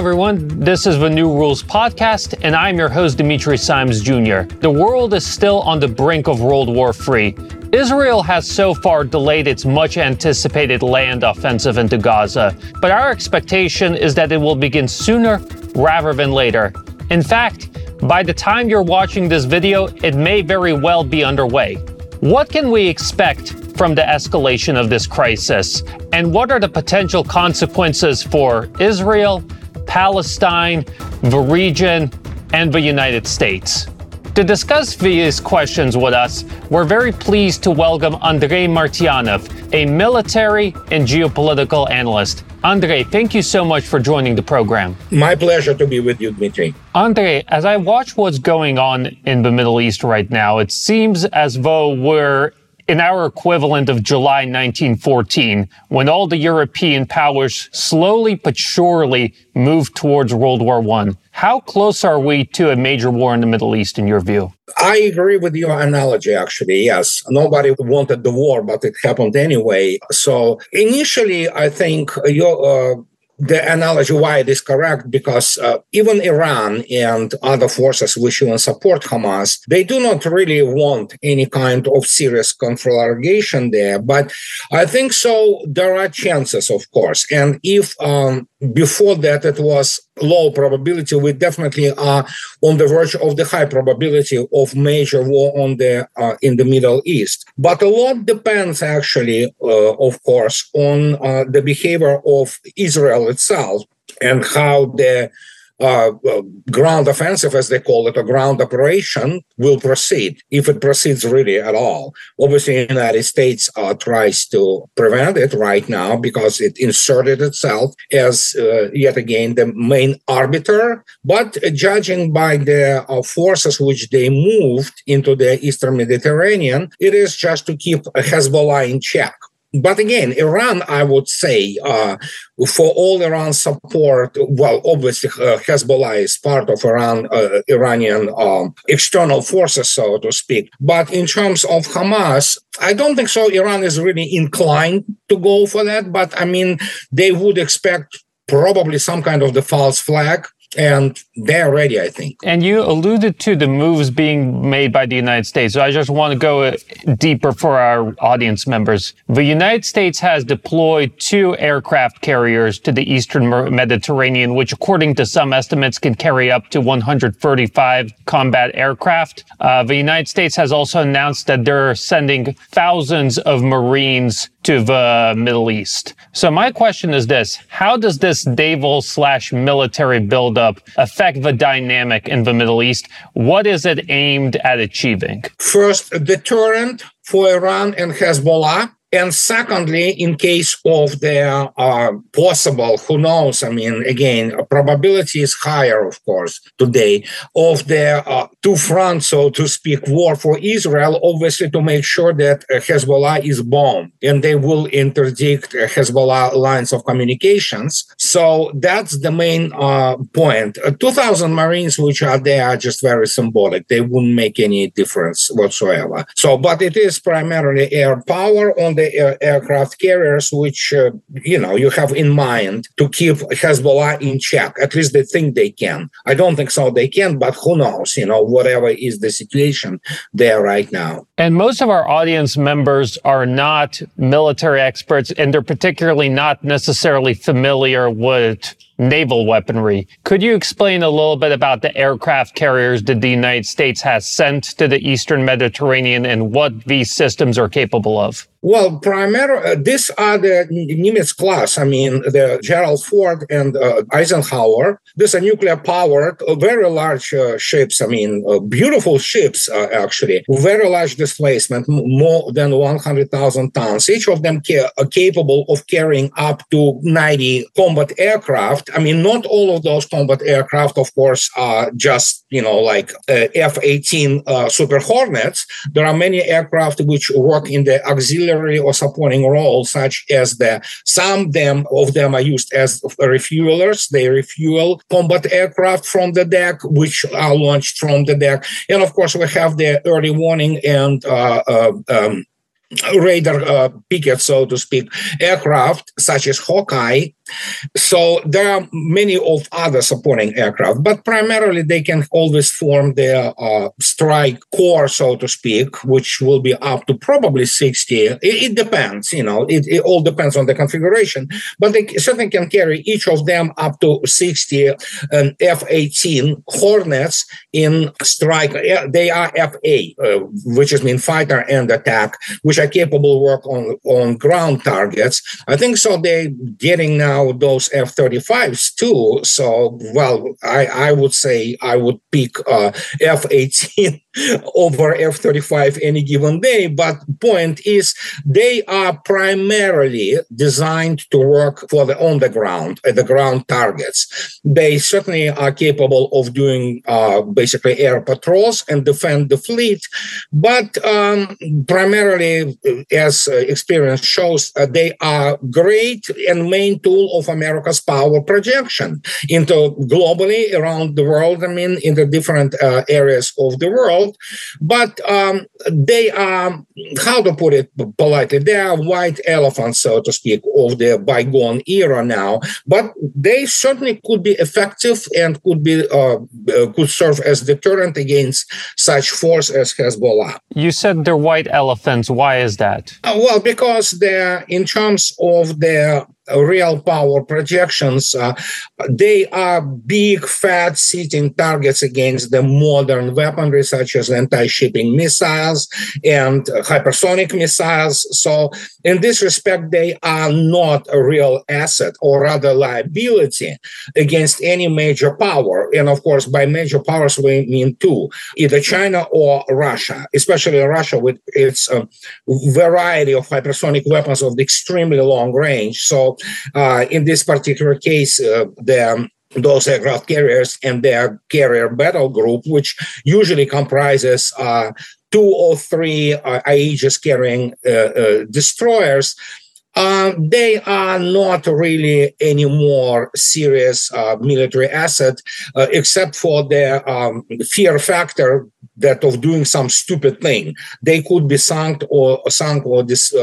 everyone. This is the New Rules Podcast, and I'm your host, Dimitri Simes Jr. The world is still on the brink of World War III. Israel has so far delayed its much anticipated land offensive into Gaza, but our expectation is that it will begin sooner rather than later. In fact, by the time you're watching this video, it may very well be underway. What can we expect from the escalation of this crisis? And what are the potential consequences for Israel, Palestine, the region, and the United States? To discuss these questions with us, we're very pleased to welcome Andrei Martyanov, a military and geopolitical analyst. Andrei, thank you so much for joining the program. My pleasure to be with you, Dmitry. Andrei, as I watch what's going on in the Middle East right now, it seems as though we're in our equivalent of July 1914, when all the European powers slowly but surely moved towards World War I. How close are we to a major war in the Middle East, in your view? I agree with your analogy, actually. Yes. Nobody wanted the war, but it happened anyway. So initially, I think your, uh, the analogy why it is correct because uh, even Iran and other forces which even support Hamas, they do not really want any kind of serious conflagration there. But I think so. There are chances, of course, and if um, before that it was low probability, we definitely are on the verge of the high probability of major war on the uh, in the Middle East. But a lot depends, actually, uh, of course, on uh, the behavior of Israel itself and how the uh, ground offensive, as they call it, a ground operation, will proceed if it proceeds really at all. Obviously, the United States uh, tries to prevent it right now because it inserted itself as uh, yet again the main arbiter. But judging by the uh, forces which they moved into the Eastern Mediterranean, it is just to keep Hezbollah in check but again, Iran, I would say, uh, for all Iran support, well, obviously uh, Hezbollah is part of Iran, uh, Iranian um, external forces, so to speak. But in terms of Hamas, I don't think so. Iran is really inclined to go for that. But I mean, they would expect probably some kind of the false flag and they're ready, I think. And you alluded to the moves being made by the United States. So I just want to go deeper for our audience members. The United States has deployed two aircraft carriers to the eastern Mediterranean, which, according to some estimates, can carry up to 135 combat aircraft. Uh, the United States has also announced that they're sending thousands of Marines to the Middle East. So my question is this: How does this naval slash military buildup affect the dynamic in the Middle East? What is it aimed at achieving? First, a deterrent for Iran and Hezbollah and secondly, in case of the uh, possible, who knows? I mean, again, probability is higher, of course, today of the uh, two fronts, so to speak, war for Israel. Obviously, to make sure that uh, Hezbollah is bombed, and they will interdict uh, Hezbollah lines of communications. So that's the main uh, point. Uh, two thousand Marines, which are there, are just very symbolic. They wouldn't make any difference whatsoever. So, but it is primarily air power on the air- aircraft carriers, which uh, you know you have in mind to keep Hezbollah in check. At least they think they can. I don't think so. They can, but who knows? You know, whatever is the situation there right now. And most of our audience members are not military experts, and they're particularly not necessarily familiar with naval weaponry. Could you explain a little bit about the aircraft carriers that the United States has sent to the Eastern Mediterranean and what these systems are capable of? Well, primarily, uh, these are the Nimitz class. I mean, the Gerald Ford and uh, Eisenhower. These are nuclear powered, uh, very large uh, ships. I mean, uh, beautiful ships, uh, actually. Very large displacement, more than 100,000 tons. Each of them ca- are capable of carrying up to 90 combat aircraft. I mean, not all of those combat aircraft, of course, are just, you know, like F 18 Super Hornets. There are many aircraft which work in the auxiliary auxiliary or supporting role, such as the some them of them are used as refuelers. They refuel combat aircraft from the deck, which are launched from the deck, and of course we have the early warning and uh, uh, um, radar uh, picket, so to speak, aircraft such as Hawkeye So there are many of other supporting aircraft, but primarily they can always form their uh, strike core, so to speak, which will be up to probably 60. It, it depends, you know, it, it, all depends on the configuration, but they certainly can carry each of them up to 60 um, F 18 Hornets in strike. They are FA, uh, which is mean fighter and attack, which are capable work on, on ground targets. I think so they're getting now those F 35s too. So, well, I, I would say I would pick uh, F 18 over F-35 any given day. But point is, they are primarily designed to work for the on the ground, at the ground targets. They certainly are capable of doing uh, basically air patrols and defend the fleet, but um, primarily, as uh, experience shows, uh, they are great and main tool of America's power projection into globally around the world. I mean, in the different uh, areas of the world but um, they are, how to put it politely, they are white elephants, so to speak, of the bygone era now. But they certainly could be effective and could be uh, uh, could serve as deterrent against such force as Hezbollah. You said they're white elephants. Why is that? Uh, well, because they're in terms of their real power projections, uh, they are big, fat sitting targets against the modern weaponry, such as anti shipping missiles and hypersonic missiles. So, in this respect, they are not a real asset or rather liability against any major power. And of course, by major powers, we mean two either China or Russia, especially Russia with its uh, variety of hypersonic weapons of extremely long range. So, uh, in this particular case, uh, the those aircraft carriers and their carrier battle group, which usually comprises uh, two or three uh, Aegis carrying destroyers. Uh, they are not really any more serious uh, military asset, uh, except for their um, fear factor that of doing some stupid thing. They could be sunk or sunk or dis,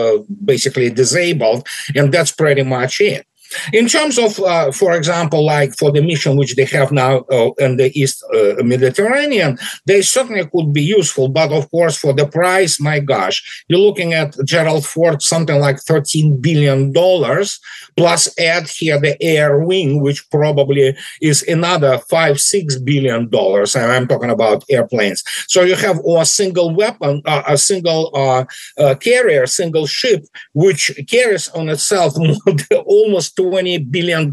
basically disabled, and that's pretty much it. In terms of, uh, for example, like for the mission which they have now uh, in the East uh, Mediterranean, they certainly could be useful. But of course, for the price, my gosh, you're looking at Gerald Ford, something like $13 billion, plus add here the air wing, which probably is another five, $6 billion. And I'm talking about airplanes. So you have a single weapon, uh, a single uh, uh, carrier, single ship, which carries on itself almost $20 billion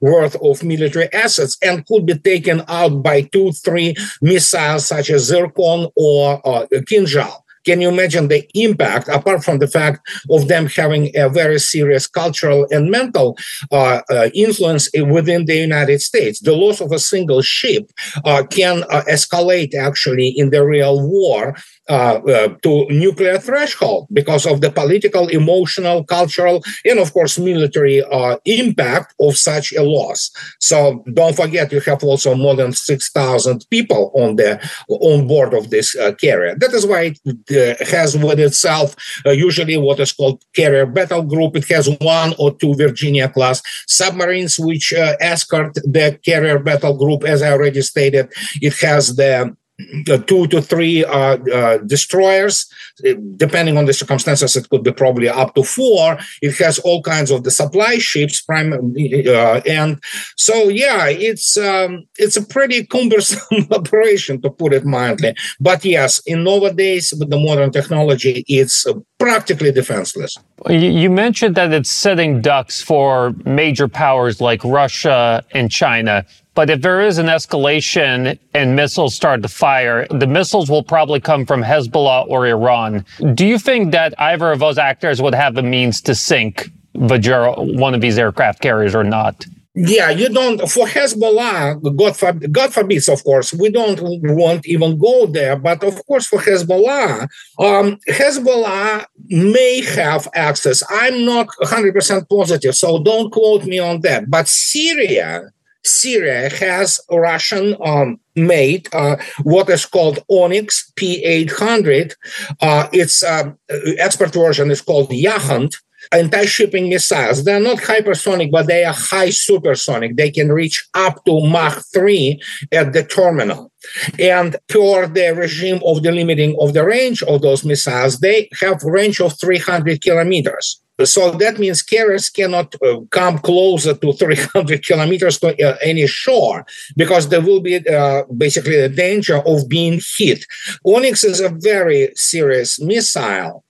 worth of military assets and could be taken out by two, three missiles such as Zircon or uh, Kinzhal. Can you imagine the impact, apart from the fact of them having a very serious cultural and mental uh, uh, influence within the United States? The loss of a single ship uh, can uh, escalate actually in the real war to nuclear threshold because of the political, emotional, cultural, and of course military uh, impact of such a loss. So don't forget, you have also more than six thousand people on the on board of this uh, carrier. That is why it uh, has with itself uh, usually what is called carrier battle group. It has one or two Virginia class submarines which escort the carrier battle group. As I already stated, it has the uh, two to three uh, uh, destroyers. Depending on the circumstances, it could be probably up to four. It has all kinds of the supply ships, prime, uh, and so yeah, it's um, it's a pretty cumbersome operation to put it mildly. But yes, in nowadays with the modern technology, it's practically defenseless. You mentioned that it's setting ducks for major powers like Russia and China. But if there is an escalation and missiles start to fire, the missiles will probably come from Hezbollah or Iran. Do you think that either of those actors would have the means to sink one of these aircraft carriers, or not? Yeah, you don't for Hezbollah. God, forbid, God forbids, of course, we don't want even go there. But of course, for Hezbollah, um, Hezbollah may have access. I'm not 100 percent positive, so don't quote me on that. But Syria Syria has Russian um, made uh, what is called Onyx P800. Uh, its um, expert version is called Yakhont. Anti-shipping missiles. They're not hypersonic, but they are high supersonic. They can reach up to Mach 3 at the terminal. And per the regime of the limiting of the range of those missiles, they have range of 300 kilometers. So that means carriers cannot uh, come closer to 300 kilometers to uh, any shore because there will be uh, basically the danger of being hit. Onyx is a very serious missile.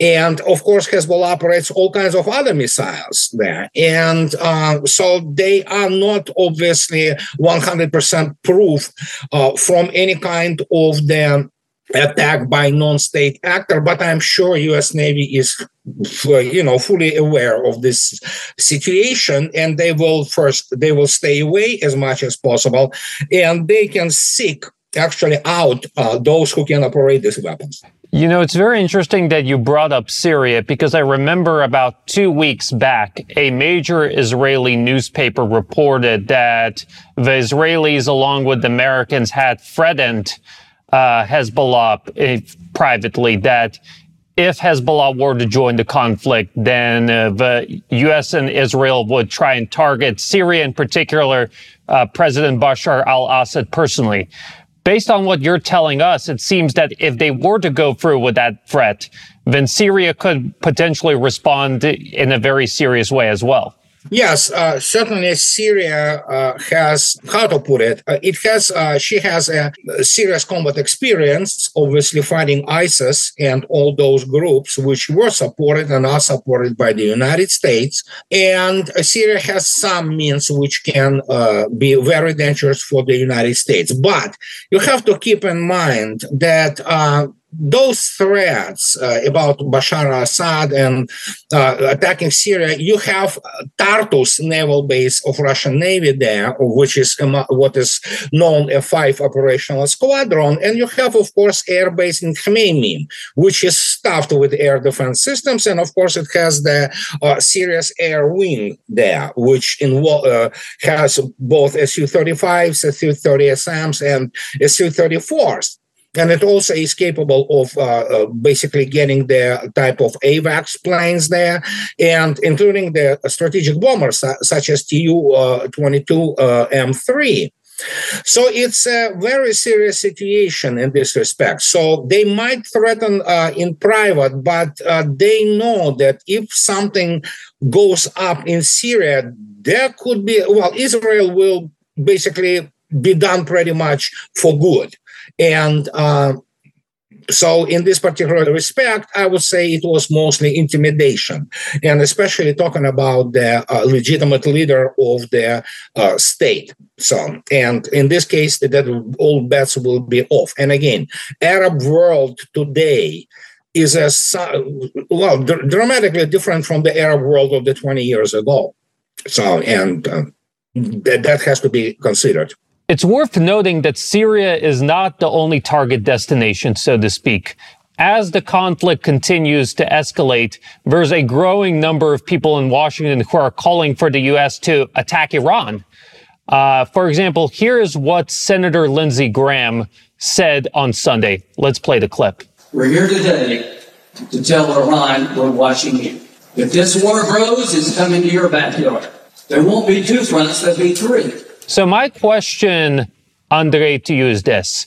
And of course, Hezbollah operates all kinds of other missiles there. And uh, so they are not obviously 100% proof uh, from any kind of the attack by non-state actor but i'm sure us navy is you know fully aware of this situation and they will first they will stay away as much as possible and they can seek actually out uh, those who can operate these weapons you know, it's very interesting that you brought up Syria because I remember about two weeks back, a major Israeli newspaper reported that the Israelis, along with the Americans, had threatened uh, Hezbollah uh, privately that if Hezbollah were to join the conflict, then uh, the U.S. and Israel would try and target Syria, in particular, uh, President Bashar al Assad personally. Based on what you're telling us, it seems that if they were to go through with that threat, then Syria could potentially respond in a very serious way as well. Yes, uh, certainly Syria uh, has, how to put it, uh, it has, uh, she has a serious combat experience, obviously fighting ISIS and all those groups which were supported and are supported by the United States. And Syria has some means which can uh, be very dangerous for the United States. But you have to keep in mind that uh, those threats uh, about Bashar al-Assad and uh, attacking Syria, you have Tartus naval base of Russian Navy there, which is what is known a five operational squadron, and you have, of course, air base in Khmeimim, which is stuffed with air defense systems, and of course, it has the uh, serious air wing there, which uh, has both Su-35s, Su-30SMs, and Su-34s and it also is capable of uh, uh, basically getting the type of AWACS planes there, and including the strategic bombers such as Tu-22 uh, M3. So it's a very serious situation in this respect. So they might threaten uh, in private, but uh, they know that if something goes up in Syria, there could be, well, Israel will basically be done pretty much for good. And uh, so, in this particular respect, I would say it was mostly intimidation, and especially talking about the uh, legitimate leader of the uh, state. So, and in this case, that all bets will be off. And again, Arab world today is a well dr- dramatically different from the Arab world of the 20 years ago. So, and uh, that, that has to be considered. It's worth noting that Syria is not the only target destination, so to speak. As the conflict continues to escalate, there's a growing number of people in Washington who are calling for the U.S. to attack Iran. Uh, for example, here is what Senator Lindsey Graham said on Sunday. Let's play the clip. We're here today to tell Iran we're watching you. If this war grows, it's coming to your backyard. There won't be two fronts, there'll be three. So my question, Andre, to you is this.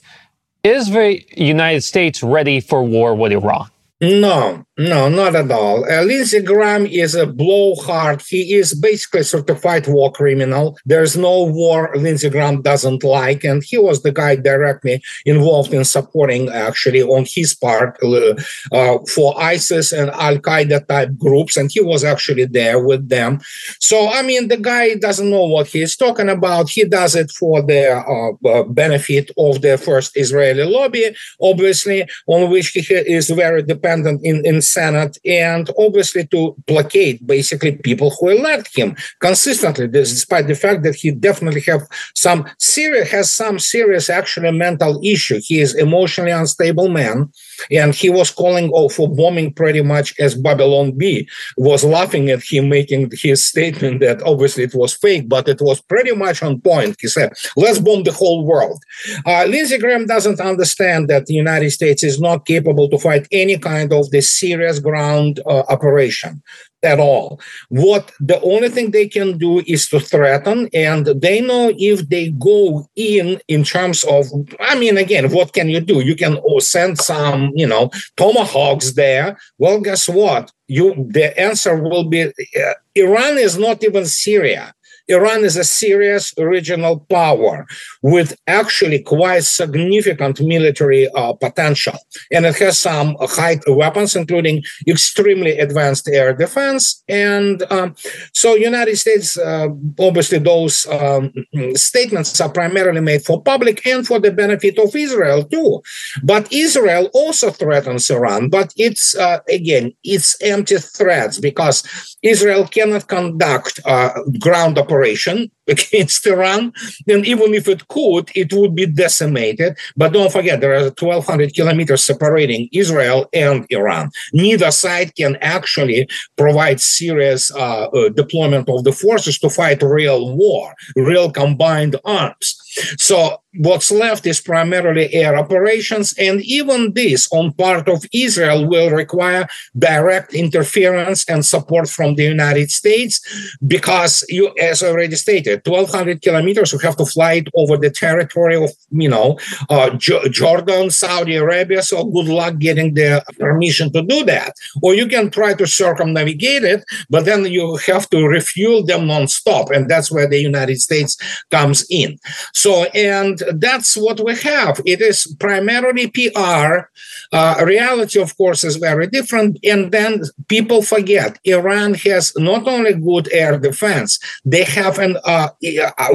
Is the United States ready for war with Iran? No, no, not at all. Uh, Lindsey Graham is a blowhard. He is basically certified war criminal. There's no war Lindsey Graham doesn't like, and he was the guy directly involved in supporting, actually, on his part, uh, uh, for ISIS and Al Qaeda type groups, and he was actually there with them. So, I mean, the guy doesn't know what he's talking about. He does it for the uh, uh, benefit of the first Israeli lobby, obviously, on which he is very dependent in, in Senate and obviously to placate basically people who elect him consistently, despite the fact that he definitely have some serious has some serious actually mental issue. He is emotionally unstable man, and he was calling for bombing pretty much as Babylon Bee was laughing at him making his statement that obviously it was fake, but it was pretty much on point. He said, "Let's bomb the whole world." Uh, Lindsey Graham doesn't understand that the United States is not capable to fight any kind of the serious ground uh, operation at all. What the only thing they can do is to threaten, and they know if they go in in terms of, I mean, again, what can you do? You can send some, you know, tomahawks there. Well, guess what? You the answer will be uh, Iran is not even Syria. Iran is a serious regional power with actually quite significant military uh, potential. And it has some high weapons, including extremely advanced air defense. And um, so United States, uh, obviously those um, statements are primarily made for public and for the benefit of Israel too. But Israel also threatens Iran, but it's, uh, again, it's empty threats because Israel cannot conduct uh, ground operations operation against Iran. And even if it could, it would be decimated. But don't forget, there are 1,200 kilometers separating Israel and Iran. Neither side can actually provide serious uh, uh, deployment of the forces to fight real war, real combined arms. So what's left is primarily air operations, and even this on part of Israel will require direct interference and support from the United States because you, as already stated, 1,200 kilometers, you have to fly it over the territory of, you know, uh, J- Jordan, Saudi Arabia. So good luck getting the permission to do that. Or you can try to circumnavigate it, but then you have to refuel them nonstop, and that's where the United States comes in. So, and that's what we have. It is primarily PR. Uh, reality, of course, is very different. And then people forget Iran has not only good air defense, they have an uh, a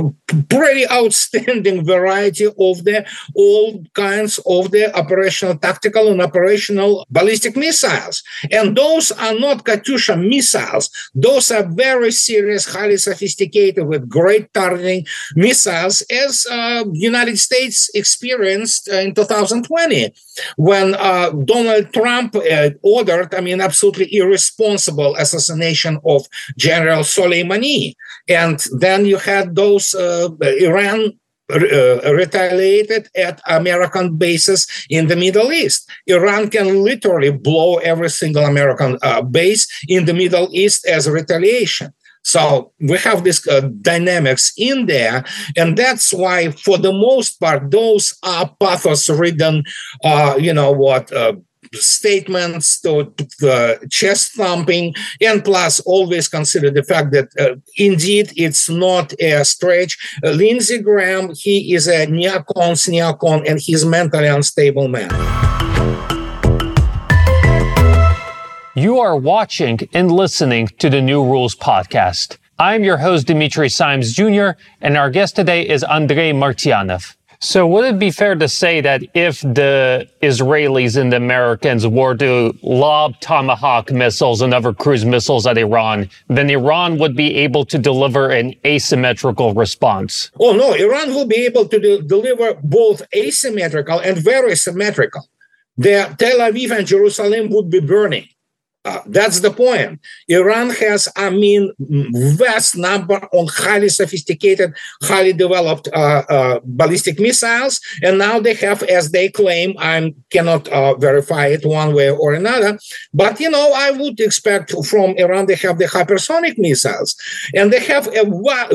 pretty outstanding variety of the all kinds of the operational tactical and operational ballistic missiles. And those are not Katyusha missiles. Those are very serious, highly sophisticated with great targeting missiles as uh, United States experienced uh, in 2020 when uh, Donald Trump uh, ordered, I mean, absolutely irresponsible assassination of General Soleimani. And then you had those uh, Iran uh, retaliated at American bases in the Middle East. Iran can literally blow every single American uh, base in the Middle East as retaliation. So we have these uh, dynamics in there, and that's why, for the most part, those are pathos-ridden, uh, you know what, uh, statements to, to the chest thumping, and plus always consider the fact that uh, indeed it's not a stretch. Uh, Lindsey Graham, he is a neocon, neocon, and he's mentally unstable man. You are watching and listening to the New Rules podcast. I'm your host, Dimitri Simes Jr., and our guest today is Andrei Martyanov. So would it be fair to say that if the Israelis and the Americans were to lob Tomahawk missiles and other cruise missiles at Iran, then Iran would be able to deliver an asymmetrical response? Oh, no. Iran will be able to do, deliver both asymmetrical and very symmetrical. The Tel Aviv and Jerusalem would be burning. Uh, that's the point. Iran has, I mean, vast number on highly sophisticated, highly developed uh, uh, ballistic missiles, and now they have, as they claim, I cannot uh, verify it one way or another, but you know, I would expect from Iran they have the hypersonic missiles, and they have a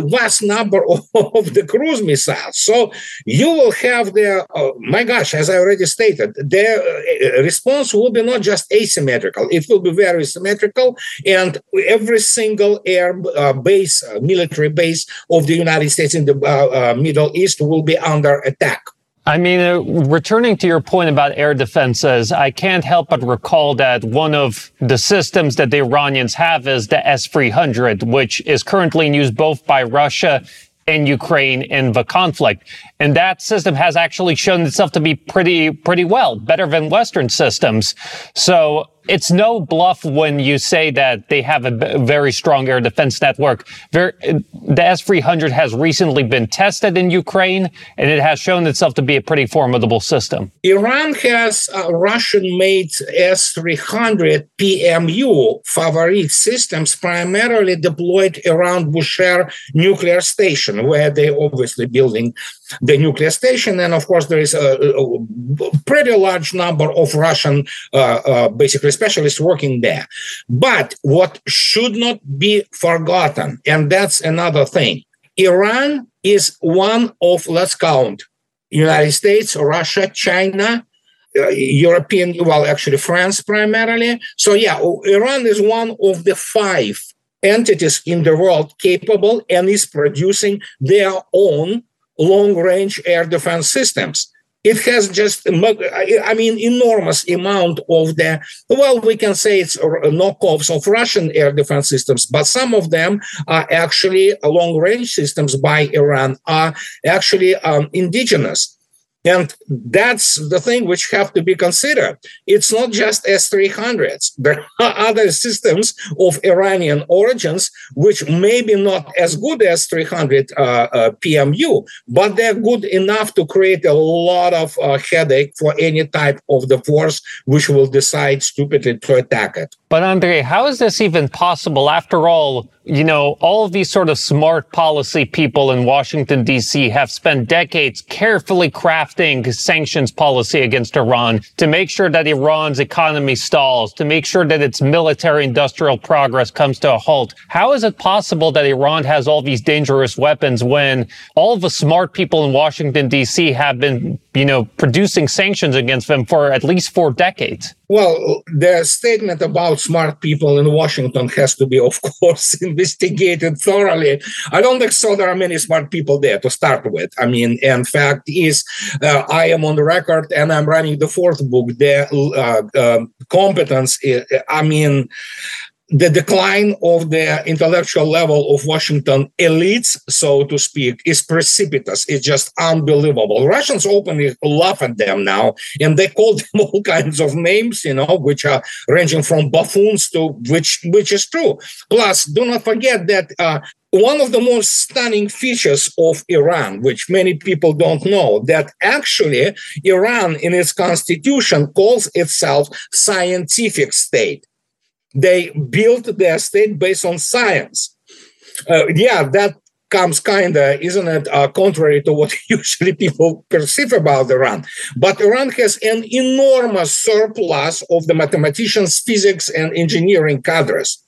vast number of, of the cruise missiles. So you will have the, uh, my gosh, as I already stated, their uh, response will be not just asymmetrical; it will be very symmetrical, and every single air uh, base, uh, military base of the United States in the uh, uh Middle East will be under attack. I mean, uh, returning to your point about air defenses, I can't help but recall that one of the systems that the Iranians have is the S-300, which is currently in use both by Russia and Ukraine in the conflict. And that system has actually shown itself to be pretty, pretty well, better than Western systems. So it's no bluff when you say that they have a very strong air defense network. the S-300 has recently been tested in Ukraine, and it has shown itself to be a pretty formidable system. Iran has Russian-made S-300 PMU Favorit systems primarily deployed around Bushehr nuclear station, where they're obviously building the nuclear station. And of course, there is a, a pretty large number of Russian, uh, uh, basically specialists working there. But what should not be forgotten, and that's another thing, Iran is one of, let's count, United States, Russia, China, uh, European, well, actually France primarily. So yeah, Iran is one of the five entities in the world capable and is producing their own long-range air defense systems. It has just, I mean, enormous amount of the, well, we can say it's knockoffs of Russian air defense systems, but some of them are actually long-range systems by Iran, are actually um, indigenous and that's the thing which have to be considered. It's not just S-300s. There are other systems of Iranian origins which may be not as good as 300 uh, uh, PMU, but they're good enough to create a lot of uh, headache for any type of the force which will decide stupidly to attack it. But Andre, how is this even possible? After all, you know, all of these sort of smart policy people in Washington, D.C. have spent decades carefully crafting sanctions policy against Iran to make sure that Iran's economy stalls, to make sure that its military industrial progress comes to a halt. How is it possible that Iran has all these dangerous weapons when all the smart people in Washington, D.C. have been, you know, producing sanctions against them for at least four decades? Well, the statement about smart people in Washington has to be, of course, investigated thoroughly. I don't think so. There are many smart people there to start with. I mean, in fact, is uh, I am on the record and I'm running the fourth book. The uh, uh, competence, I mean, the decline of the intellectual level of Washington elites, so to speak, is precipitous. It's just unbelievable. Russians openly laugh at them now, and they call them all kinds of names, you know, which are ranging from buffoons to which which is true. Plus, do not forget that uh, one of the most stunning features of Iran, which many people don't know, that actually Iran in its constitution calls itself scientific state they built their state based on science. Uh, yeah, that comes kind of, isn't it, uh, contrary to what usually people perceive about Iran. But Iran has an enormous surplus of the mathematicians, physics, and engineering cadres.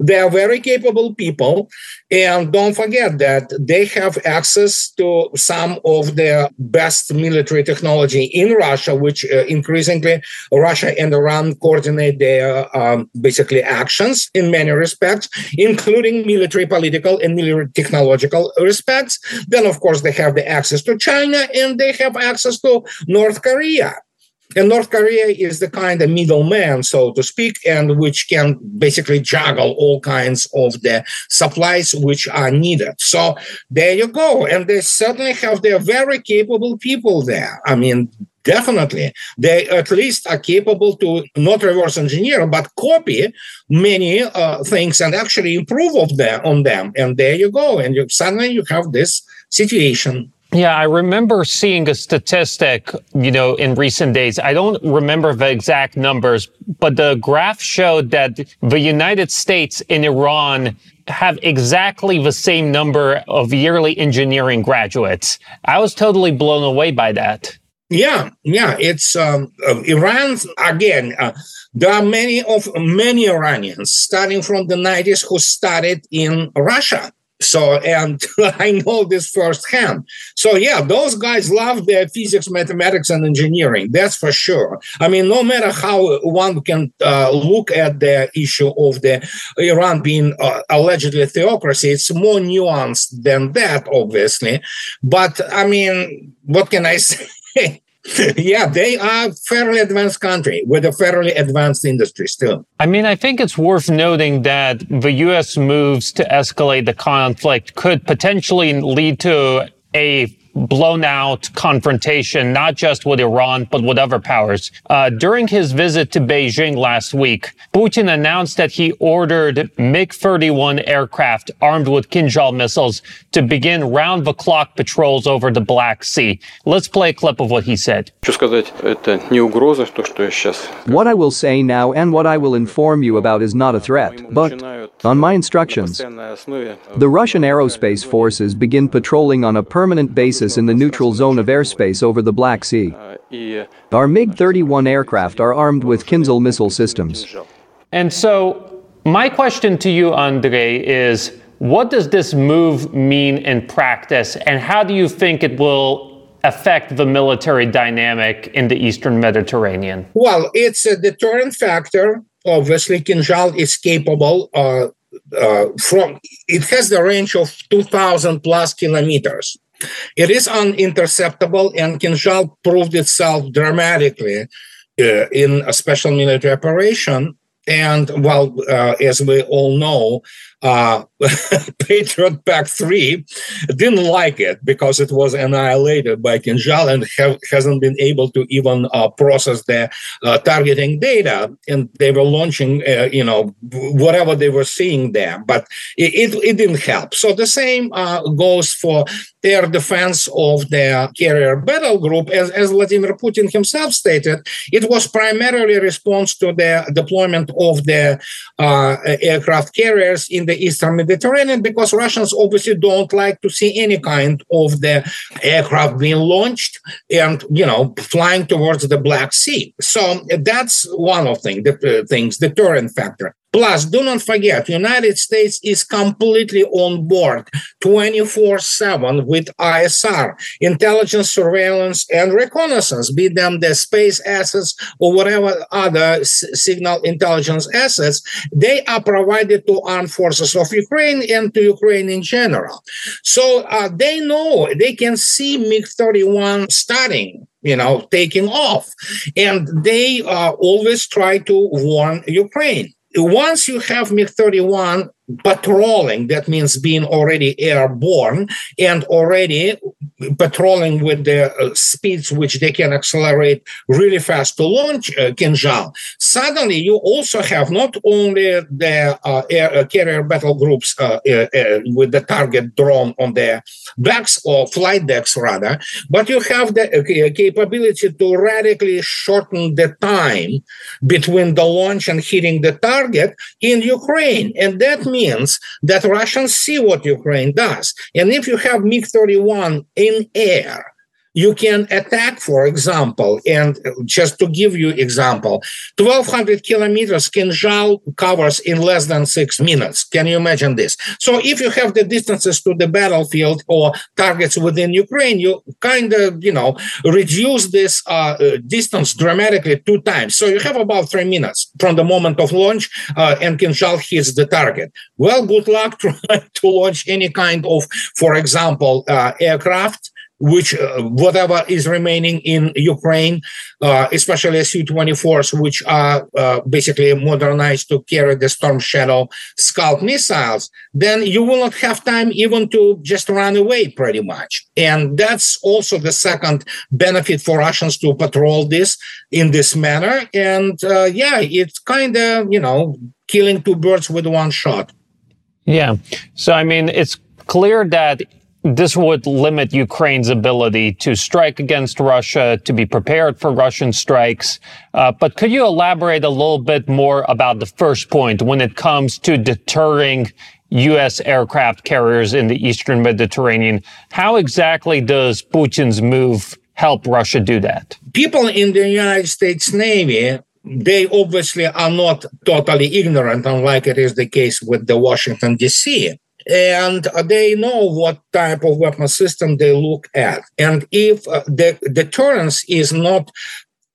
They are very capable people. And don't forget that they have access to some of the best military technology in Russia, which uh, increasingly Russia and Iran coordinate their um, basically actions in many respects, including military, political, and military technological respects. Then, of course, they have the access to China and they have access to North Korea. And North Korea is the kind of middleman, so to speak, and which can basically juggle all kinds of the supplies which are needed. So there you go. And they certainly have their very capable people there. I mean, definitely they at least are capable to not reverse engineer but copy many uh, things and actually improve of them on them and there you go and you suddenly you have this situation yeah, I remember seeing a statistic, you know, in recent days. I don't remember the exact numbers, but the graph showed that the United States and Iran have exactly the same number of yearly engineering graduates. I was totally blown away by that. Yeah, yeah, it's um, uh, Iran again. Uh, there are many of many Iranians starting from the 90s who started in Russia so, and I know this firsthand. So, yeah, those guys love their physics, mathematics, and engineering. That's for sure. I mean, no matter how one can uh, look at the issue of the Iran being uh, allegedly theocracy, it's more nuanced than that, obviously. But I mean, what can I say? yeah, they are fairly advanced country with a fairly advanced industry still. I mean, I think it's worth noting that the U.S. moves to escalate the conflict could potentially lead to a blown out confrontation, not just with Iran, but with other powers. Uh, during his visit to Beijing last week, Putin announced that he ordered MiG-31 aircraft armed with Kinzhal missiles to begin round-the-clock patrols over the Black Sea. Let's play a clip of what he said. What I will say now and what I will inform you about is not a threat, but On my instructions, the Russian aerospace forces begin patrolling on a permanent basis in the neutral zone of airspace over the Black Sea. Our MiG 31 aircraft are armed with Kinzhal missile systems. And so, my question to you, Andrei, is what does this move mean in practice, and how do you think it will affect the military dynamic in the Eastern Mediterranean? Well, it's a deterrent factor. Obviously, Kinzhal is capable uh, uh, from, it has the range of 2,000 plus kilometers. It is uninterceptable, and Kinzhal proved itself dramatically uh, in a special military operation. And well, uh, as we all know, uh, Patriot PAC-3 didn't like it because it was annihilated by Kinzhal and have, hasn't been able to even uh, process the uh, targeting data. And they were launching, uh, you know, whatever they were seeing there, but it, it, it didn't help. So the same uh, goes for air defense of the carrier battle group. As, as Vladimir Putin himself stated, it was primarily response to the deployment of the uh, aircraft carriers in the Eastern Mediterranean because Russians obviously don't like to see any kind of the aircraft being launched and you know flying towards the Black Sea. So that's one of thing, the uh, things, deterrent factor. Plus, do not forget, United States is completely on board 24-7 with ISR, intelligence, surveillance, and reconnaissance, be them the space assets or whatever other s- signal intelligence assets. They are provided to armed forces of Ukraine and to Ukraine in general. So uh, they know, they can see MiG-31 starting you know, taking off. And they uh, always try to warn Ukraine once you have MiG 31 patrolling, that means being already airborne and already patrolling with the uh, speeds which they can accelerate really fast to launch uh, Kinzhal. Suddenly, you also have not only the uh, air, uh, carrier battle groups uh, uh, with the target drone on their backs or flight decks, rather, but you have the capability to radically shorten the time between the launch and hitting the target in Ukraine. And that means means that Russians see what Ukraine does. And if you have MiG 31 in air, you can attack, for example, and just to give you example, 1200 kilometers Kinzhal covers in less than six minutes. Can you imagine this? So if you have the distances to the battlefield or targets within Ukraine, you kind of, you know, reduce this uh, uh, distance dramatically two times. So you have about three minutes from the moment of launch uh, and Kinzhal hits the target. Well, good luck trying to launch any kind of, for example, uh, aircraft which uh, whatever is remaining in Ukraine, uh, especially Su-24s, which are uh, basically modernized to carry the Storm Shadow Scalp missiles, then you will not have time even to just run away, pretty much. And that's also the second benefit for Russians to patrol this in this manner. And uh, yeah, it's kind of you know killing two birds with one shot. Yeah. So I mean, it's clear that this would limit Ukraine's ability to strike against Russia, to be prepared for Russian strikes. Uh, but could you elaborate a little bit more about the first point when it comes to deterring U.S. aircraft carriers in the Eastern Mediterranean? How exactly does Putin's move help Russia do that? People in the United States Navy they obviously are not totally ignorant, unlike it is the case with the Washington, D.C and they know what type of weapon system they look at. And if uh, the deterrence is not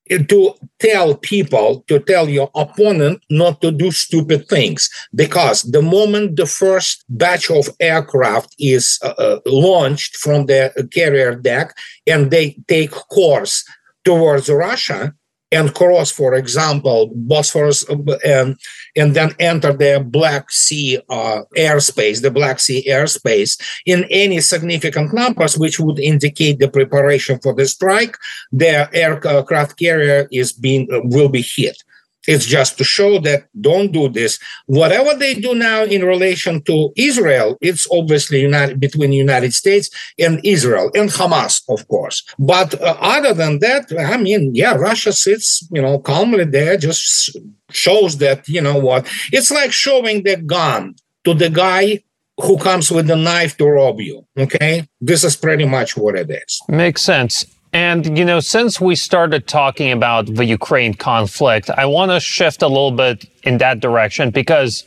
to tell people, to tell your opponent not to do stupid things, because the moment the first batch of aircraft is uh, uh launched from the carrier deck and they take course towards Russia, and cross, for example, Bosphorus um, and then enter the Black Sea uh, airspace, the Black Sea airspace in any significant numbers, which would indicate the preparation for the strike, the aircraft carrier is being uh, will be hit. It's just to show that don't do this. Whatever they do now in relation to Israel, it's obviously united between the United States and Israel and Hamas, of course. But uh, other than that, I mean, yeah, Russia sits, you know, calmly there, just shows that, you know what, it's like showing the gun to the guy who comes with a knife to rob you. Okay. This is pretty much what it is. Makes sense. And, you know, since we started talking about the Ukraine conflict, I want to shift a little bit in that direction because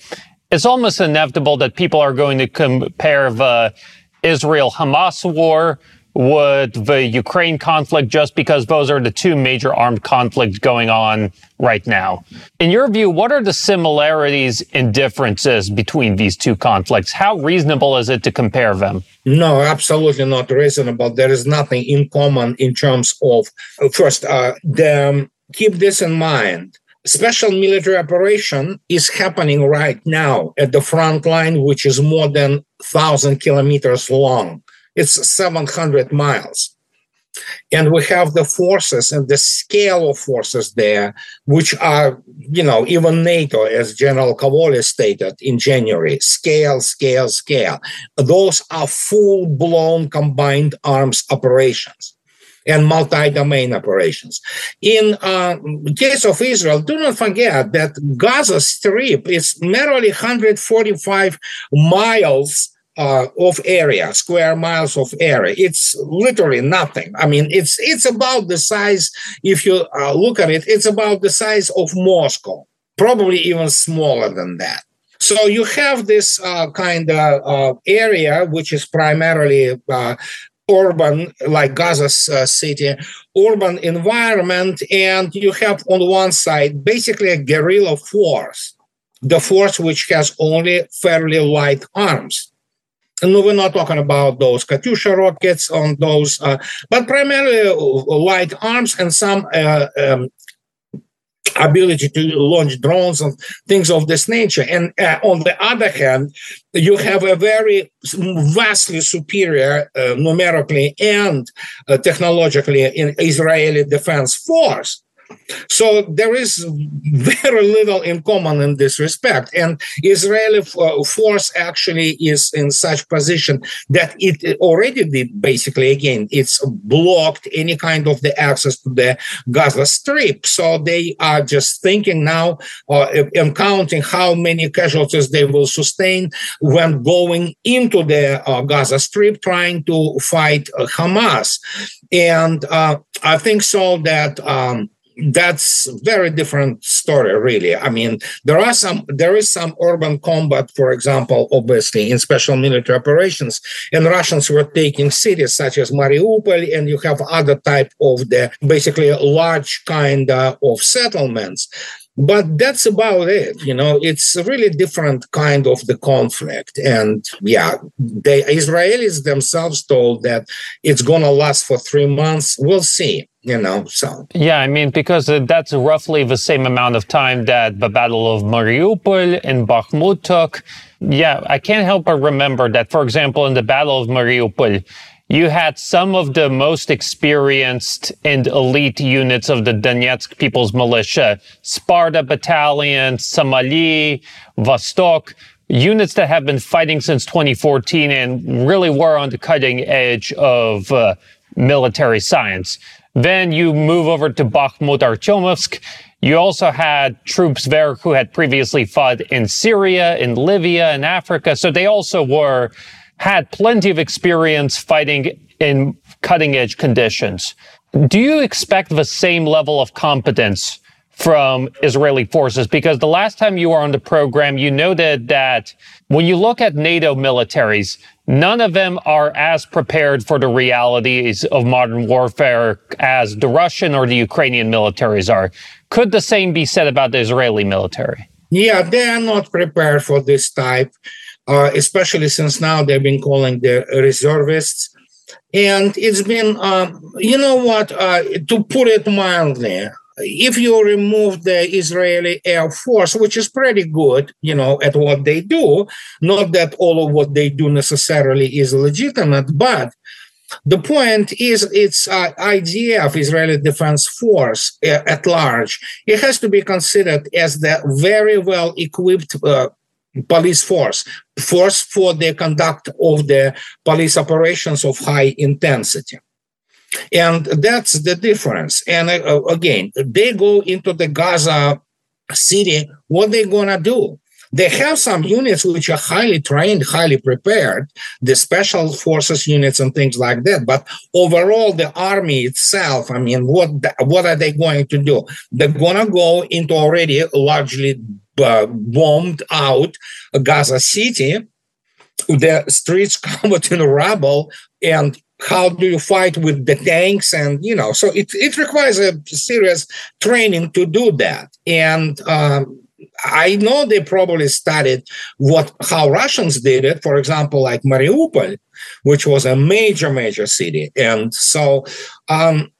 it's almost inevitable that people are going to compare the Israel Hamas war with the Ukraine conflict just because those are the two major armed conflicts going on right now. In your view, what are the similarities and differences between these two conflicts? How reasonable is it to compare them? No, absolutely not reasonable. There is nothing in common in terms of, first, uh, the, keep this in mind special military operation is happening right now at the front line, which is more than 1,000 kilometers long. It's 700 miles. And we have the forces and the scale of forces there, which are, you know, even NATO, as General Cavoli stated in January, scale, scale, scale. Those are full blown combined arms operations and multi-domain operations. In uh, case of Israel, do not forget that Gaza Strip is merely 145 miles uh, of area, square miles of area. It's literally nothing. I mean, it's it's about the size. If you uh, look at it, it's about the size of Moscow, probably even smaller than that. So you have this uh, kind of uh, area, which is primarily uh, urban, like Gaza uh, City, urban environment, and you have on one side basically a guerrilla force, the force which has only fairly light arms no, we're not talking about those Katyusha rockets on those, uh, but primarily uh, light arms and some uh, um, ability to launch drones and things of this nature. And uh, on the other hand, you have a very vastly superior uh, numerically and uh, technologically in Israeli defense force so there is very little in common in this respect. And Israeli uh, force actually is in such position that it already did basically, again, it's blocked any kind of the access to the Gaza Strip. So they are just thinking now uh, and counting how many casualties they will sustain when going into the uh, Gaza Strip trying to fight uh, Hamas. And uh, I think so that. Um, that's very different story really. I mean there are some there is some urban combat for example obviously in special military operations. And russians were taking cities such as mariupol and you have other type of the basically large kind uh, of settlements but that's about it you know. It's a really different kind of the conflict. And yeah the israelis themselves told that it's to last for three months. We'll see you know so. Yeah i mean because that's roughly the same amount of time that the battle of mariupol and bakhmut took. Yeah i can't help but remember that for example in the battle of mariupol you had some of the most experienced and elite units of the Donetsk People's Militia, Sparta Battalion, Somali, Vostok, units that have been fighting since 2014 and really were on the cutting edge of uh, military science. Then you move over to Bakhmut Artyomovsk. You also had troops there who had previously fought in Syria, in Libya, in Africa. So they also were, had plenty of experience fighting in cutting edge conditions. Do you expect the same level of competence from Israeli forces? Because the last time you were on the program, you noted that when you look at NATO militaries, none of them are as prepared for the realities of modern warfare as the Russian or the Ukrainian militaries are. Could the same be said about the Israeli military? Yeah, they are not prepared for this type, uh, especially since now they've been calling the reservists. And it's been, uh, you know what, uh, to put it mildly, if you remove the Israeli Air Force, which is pretty good, you know, at what they do, not that all of what they do necessarily is legitimate, but the point is its uh, IDF, Israeli Defense Force uh, at large, it has to be considered as the very well equipped uh, police force, force for the conduct of the police operations of high intensity. And that's the difference. And uh, again, they go into the Gaza city, what they gonna do? They have some units which are highly trained, highly prepared, the special forces units and things like that. But overall, the army itself, I mean, what what are they going to do? They're gonna go into already largely uh, bombed out Gaza City, the streets covered in rubble, and how do you fight with the tanks and you know so it, it requires a serious training to do that and um, I know they probably studied what how Russians did it. For example, like Mariupol, which was a major, major city, and so um,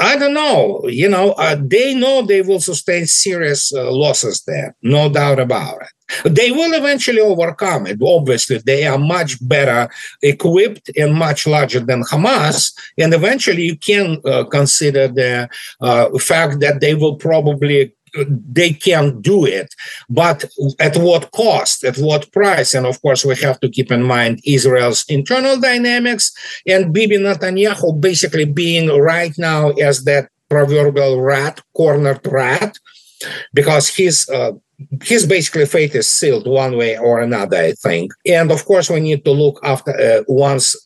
I don't know. You know, uh, they know they will sustain serious uh, losses there, no doubt about it. They will eventually overcome it. Obviously, they are much better equipped and much larger than Hamas. And eventually, you can uh, consider the uh, fact that they will probably they can do it, but at what cost, at what price? And of course, we have to keep in mind Israel's internal dynamics and Bibi Netanyahu basically being right now as that proverbial rat, cornered rat, because his uh, his basically fate is sealed one way or another, I think. And of course, we need to look after uh, once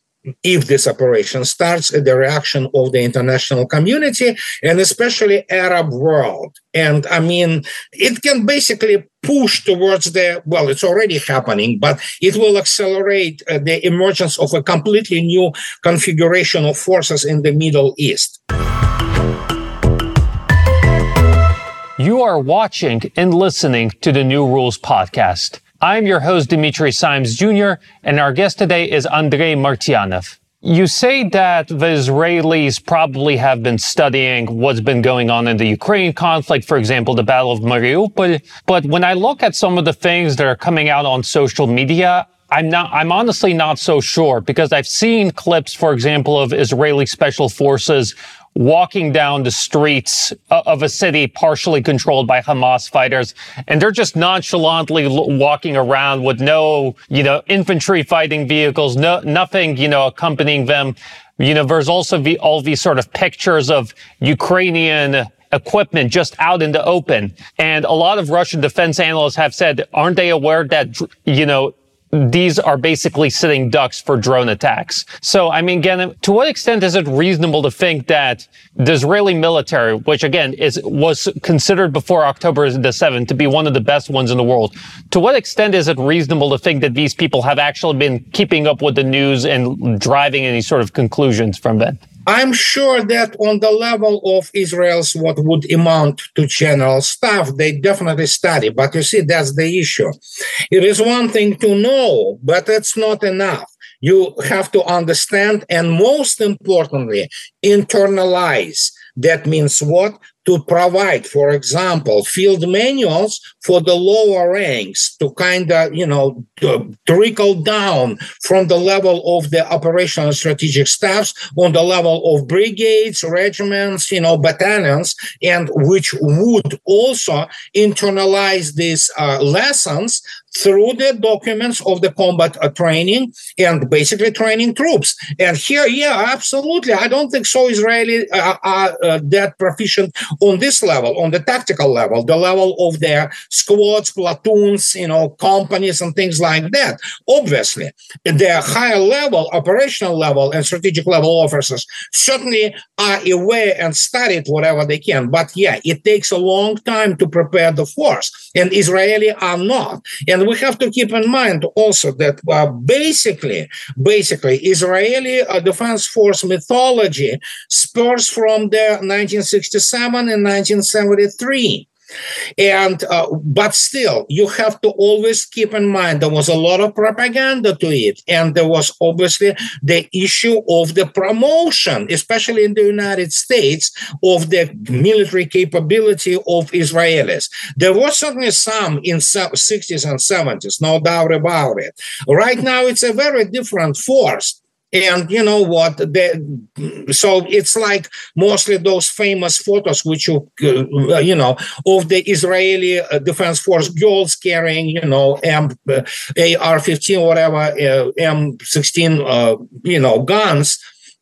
if this operation starts the reaction of the international community and especially arab world. And i mean it can basically push towards the well it's already happening but it will accelerate uh, the emergence of a completely new configuration of forces in the middle east. You are watching and listening to the new rules podcast I'm your host, Dimitri Simes Jr., and our guest today is Andrei Martyanov. You say that the Israelis probably have been studying what's been going on in the Ukraine conflict, for example, the Battle of Mariupol. But when I look at some of the things that are coming out on social media, I'm not, I'm honestly not so sure because I've seen clips, for example, of Israeli special forces walking down the streets of a city partially controlled by Hamas fighters, and they're just nonchalantly walking around with no, you know, infantry fighting vehicles, no, nothing, you know, accompanying them. You know, there's also the, all these sort of pictures of Ukrainian equipment just out in the open. And a lot of Russian defense analysts have said, aren't they aware that, you know, these are basically sitting ducks for drone attacks. So, I mean, again, to what extent is it reasonable to think that the Israeli military, which again is was considered before October the 7th to be one of the best ones in the world, to what extent is it reasonable to think that these people have actually been keeping up with the news and driving any sort of conclusions from that? I'm sure that on the level of Israel's what would amount to general staff, they definitely study. But you see, that's the issue. It is one thing to know, but it's not enough. You have to understand and most importantly, internalize. That means what? to provide, for example, field manuals for the lower ranks to kind of, you know, trickle down from the level of the operational strategic staffs on the level of brigades, regiments, you know, battalions, and which would also internalize these uh, lessons through the documents of the combat uh, training and basically training troops. And here, yeah, absolutely. I don't think so. Israeli uh, are uh, that proficient on this level, on the tactical level, the level of their squads, platoons, you know, companies and things like that. Obviously, the higher level, operational level and strategic level officers certainly are aware and studied whatever they can. But yeah, it takes a long time to prepare the force and Israeli are not. And we have to keep in mind also that uh, basically, basically, Israeli uh, Defense Force mythology spurs from the 1967 and 1973. And uh, but still, you have to always keep in mind there was a lot of propaganda to it, and there was obviously the issue of the promotion, especially in the United States, of the military capability of Israelis. There was certainly some in 60s and 70s, no doubt about it. Right now, it's a very different force And you know what? so it's like mostly those famous photos, which you, uh, you know, of the Israeli uh, Defense Force girls carrying, you know, M, uh, AR-15, whatever, uh, M16, uh, you know, guns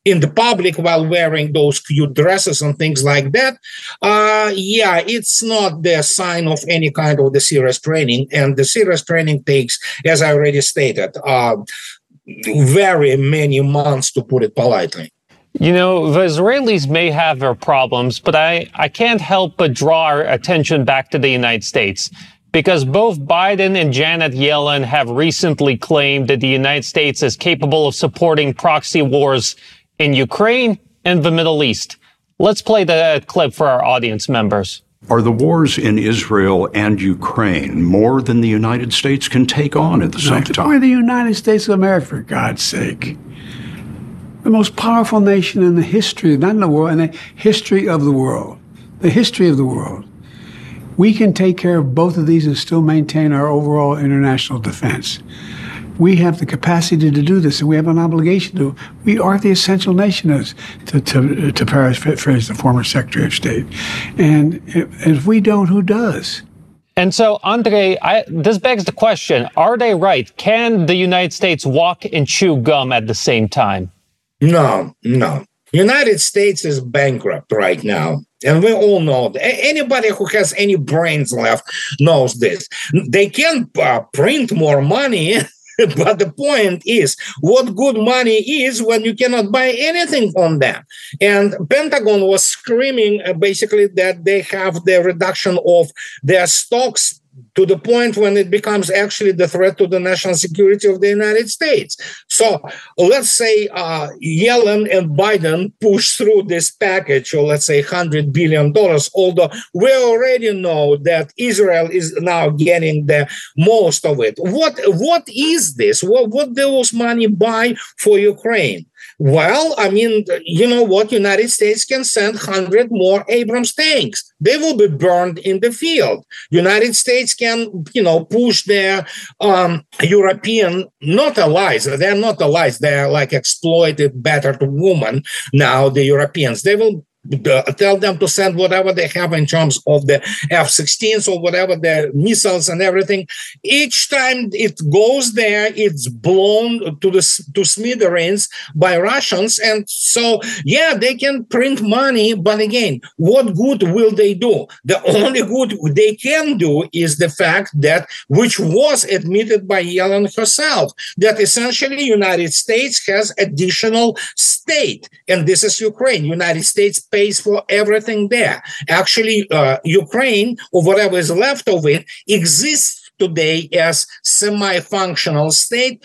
in the public while wearing those cute dresses and things like that, uh, yeah, it's not the sign of any kind of the serious training. And the serious training takes, as I already stated, uh, very many months, to put it politely. You know, the Israelis may have their problems, but I, I can't help but draw our attention back to the United States because both Biden and Janet Yellen have recently claimed that the United States is capable of supporting proxy wars in Ukraine and the Middle East. Let's play the clip for our audience members. Are the wars in Israel and Ukraine more than the United States can take on at the no, same time? Why the United States of America, for God's sake? The most powerful nation in the history, not in the world, in the history of the world. The history of the world. We can take care of both of these and still maintain our overall international defense we have the capacity to do this, and we have an obligation to. We are the essential nation, as to, to, to paraphrase the former Secretary of State. And if we don't, who does? And so, Andre, I, this begs the question Are they right? Can the United States walk and chew gum at the same time? No, no. United States is bankrupt right now. And we all know that. Anybody who has any brains left knows this. They can uh, print more money but the point is what good money is when you cannot buy anything from them? And pentagon was screaming uh, basically that they have the reduction of their stocks to the point when it becomes actually the threat to the national security of the United States. So let's say uh, Yellen and Biden push through this package, or let's say $100 billion, although we already know that Israel is now getting the most of it. What, what is this? What, what those money buy for Ukraine? Well, I mean, you know what? United States can send 100 more Abrams tanks. They will be burned in the field. United States can, you know, push their um, European, not allies. They're not allies. They're like exploited battered women now, the Europeans. They will tell them to send whatever they have in terms of the F-16s or whatever the missiles and everything. Each time it goes there, it's blown to the to smithereens by Russians, and so yeah, they can print money, but again, what good will they do? The only good they can do is the fact that, which was admitted by Yellen herself, that essentially United States has additional state, and this is Ukraine. United States pays for everything there. Actually, uh, Ukraine, or whatever is left of it, exists today as semi-functional state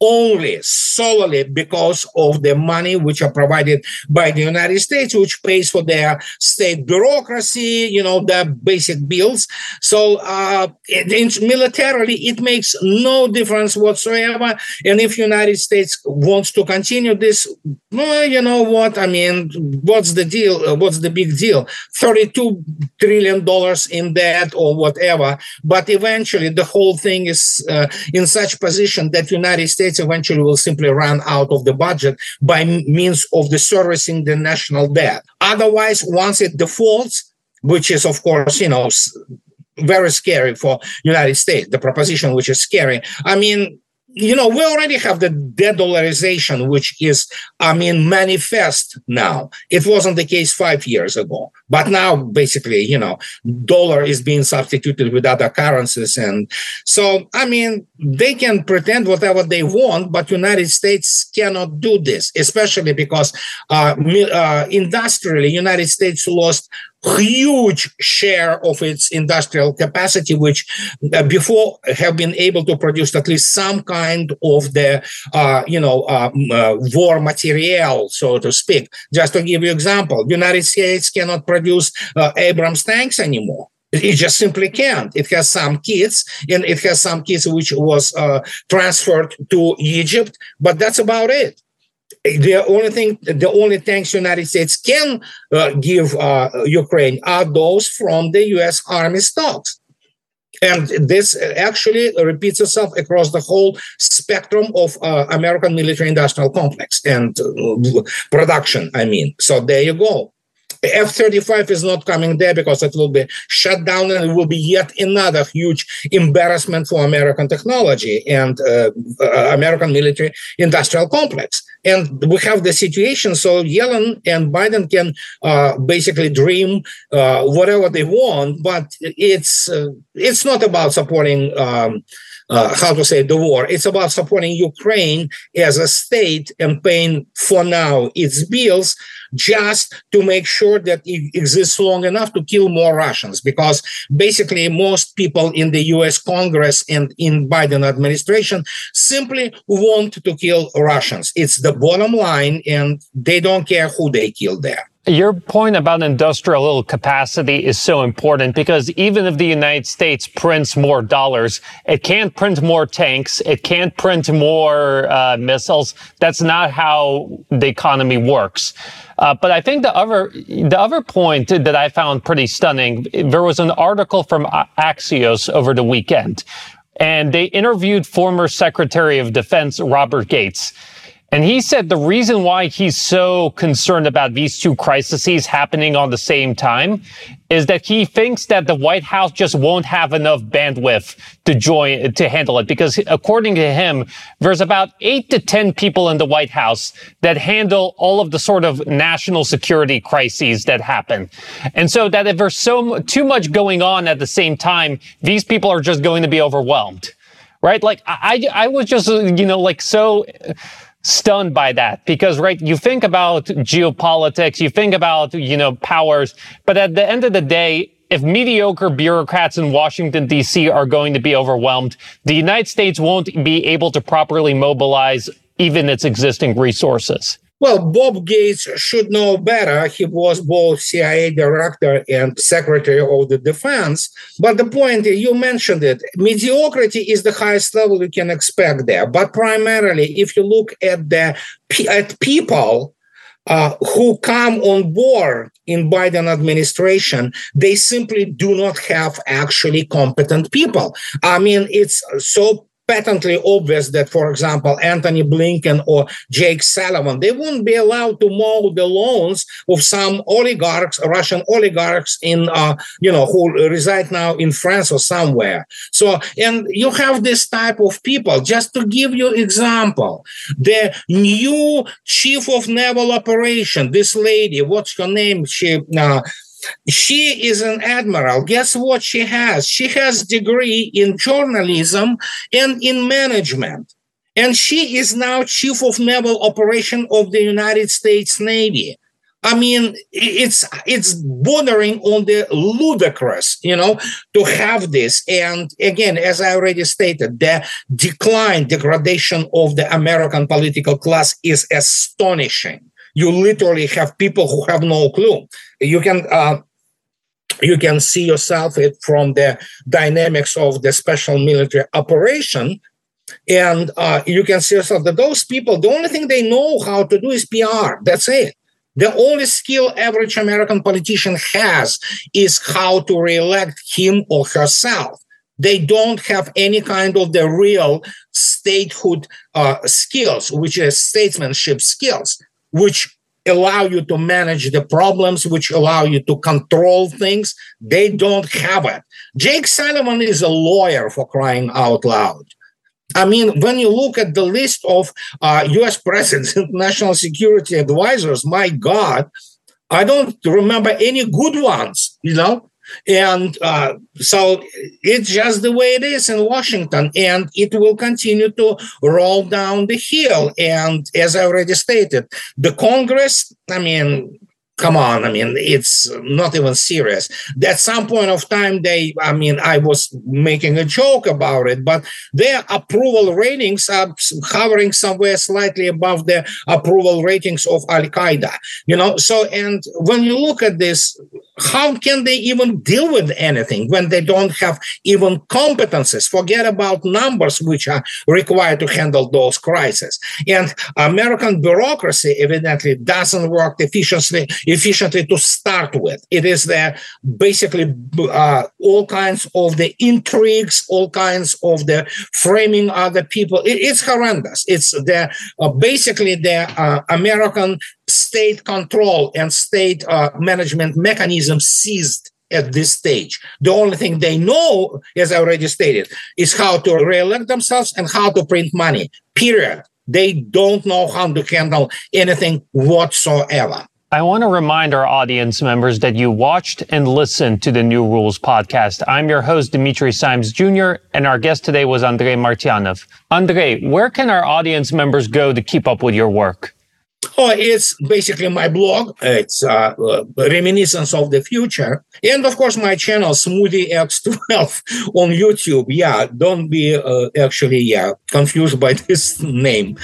only solely because of the money which are provided by the United States, which pays for their state bureaucracy, you know, the basic bills. So uh, it, militarily, it makes no difference whatsoever. And if United States wants to continue this, well, you know what? I mean, what's the deal? Uh, what's the big deal? Thirty-two trillion dollars in debt or whatever. But eventually, the whole thing is uh, in such position that United States States eventually will simply run out of the budget by means of the servicing the national debt. Otherwise, once it defaults, which is of course, you know, very scary for United States, the proposition which is scary. I mean, you know, we already have the de-dollarization, which is, I mean, manifest now. It wasn't the case five years ago, but now basically, you know, dollar is being substituted with other currencies, and so I mean, they can pretend whatever they want, but United States cannot do this, especially because uh, uh, industrially, United States lost huge share of its industrial capacity, which uh, before have been able to produce at least some kind of the, uh, you know, uh, uh, war material, so to speak. Just to give you example, United States cannot produce uh, Abrams tanks anymore. It just simply can't. It has some kits, and it has some kits which was uh, transferred to Egypt, but that's about it the only thing, the only tanks United States can uh, give uh, Ukraine are those from the U.S. Army stocks. And this actually repeats itself across the whole spectrum of uh, American military industrial complex and uh, production, I mean. So there you go. F 35 is not coming there because it will be shut down and it will be yet another huge embarrassment for American technology and uh, uh, American military industrial complex. And we have the situation so Yellen and Biden can uh, basically dream uh, whatever they want, but it's uh, it's not about supporting. Um, uh, how to say the war. It's about supporting Ukraine as a state and paying for now its bills just to make sure that it exists long enough to kill more Russians. Because basically, most people in the US Congress and in Biden administration simply want to kill Russians. It's the bottom line, and they don't care who they kill there. Your point about industrial capacity is so important because even if the United States prints more dollars, it can't print more tanks. It can't print more uh, missiles. That's not how the economy works. Uh, but I think the other the other point that I found pretty stunning. There was an article from Axios over the weekend, and they interviewed former Secretary of Defense Robert Gates. And he said the reason why he's so concerned about these two crises happening on the same time is that he thinks that the White House just won't have enough bandwidth to join to handle it because according to him there's about 8 to 10 people in the White House that handle all of the sort of national security crises that happen. And so that if there's so too much going on at the same time these people are just going to be overwhelmed. Right? Like I I was just you know like so stunned by that because right you think about geopolitics you think about you know powers but at the end of the day if mediocre bureaucrats in Washington D.C. are going to be overwhelmed the United States won't be able to properly mobilize even its existing resources well, Bob Gates should know better. He was both CIA director and secretary of the defense. But the point, you mentioned it, mediocrity is the highest level you can expect there. But primarily, if you look at the at people uh, who come on board in Biden administration, they simply do not have actually competent people. I mean, it's so patently obvious that, for example, Antony Blinken or Jake Sullivan, they wouldn't be allowed to mow the lawns of some oligarchs, Russian oligarchs in, uh, you know, who reside now in France or somewhere. So, and you have this type of people. Just to give you example, the new chief of naval operation, this lady, what's her name? She, uh, she is an admiral. Guess what she has? She has degree in journalism and in management. And she is now chief of naval operation of the united states navy. I mean it's it's bordering on the ludicrous you know to have this. And again as i already stated the decline degradation of the american political class is astonishing. You literally have people who have no clue. You can uh, you can see yourself it from the dynamics of the special military operation. And uh, you can see yourself that those people the only thing they know how to do is pr that's it. The only skill average american politician has is how to reelect him or herself. They don't have any kind of the real statehood uh, skills which is statesmanship skills which allow you to manage the problems, which allow you to control things. They don't have it. Jake Sullivan is a lawyer for crying out loud. I mean, when you look at the list of uh, US presidents and national security advisors, my God, I don't remember any good ones, you know? And uh, so it's just the way it is in Washington, and it will continue to roll down the hill. And as I already stated, the Congress, I mean, come on i mean it's not even serious at some point of time they i mean i was making a joke about it but their approval ratings are hovering somewhere slightly above the approval ratings of al-qaeda you know so and when you look at this how can they even deal with anything when they don't have even competences? Forget about numbers which are required to handle those crises. And American bureaucracy evidently doesn't work efficiently efficiently to start with. It is there basically uh, all kinds of the intrigues, all kinds of the framing other people. It, it's horrendous. It's the uh, basically the uh, American state control and state uh, management mechanisms seized at this stage. The only thing they know, as I already stated, is how to re-elect themselves and how to print money. Period. They don't know how to handle anything whatsoever. I want to remind our audience members that you watched and listened to the New Rules podcast. I'm your host, Dimitri Simes Jr., and our guest today was Andrei Martyanov. Andrei, where can our audience members go to keep up with your work? Oh, it's basically my blog. It's uh, uh, reminiscence of the future, and of course my channel Smoothie X12 on YouTube. Yeah, don't be uh, actually yeah confused by this name.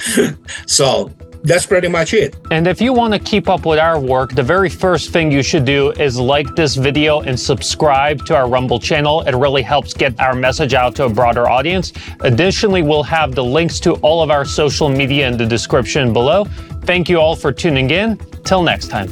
so that's pretty much it. And if you want to keep up with our work, the very first thing you should do is like this video and subscribe to our Rumble channel. It really helps get our message out to a broader audience. Additionally, we'll have the links to all of our social media in the description below. Thank you all for tuning in. Till next time.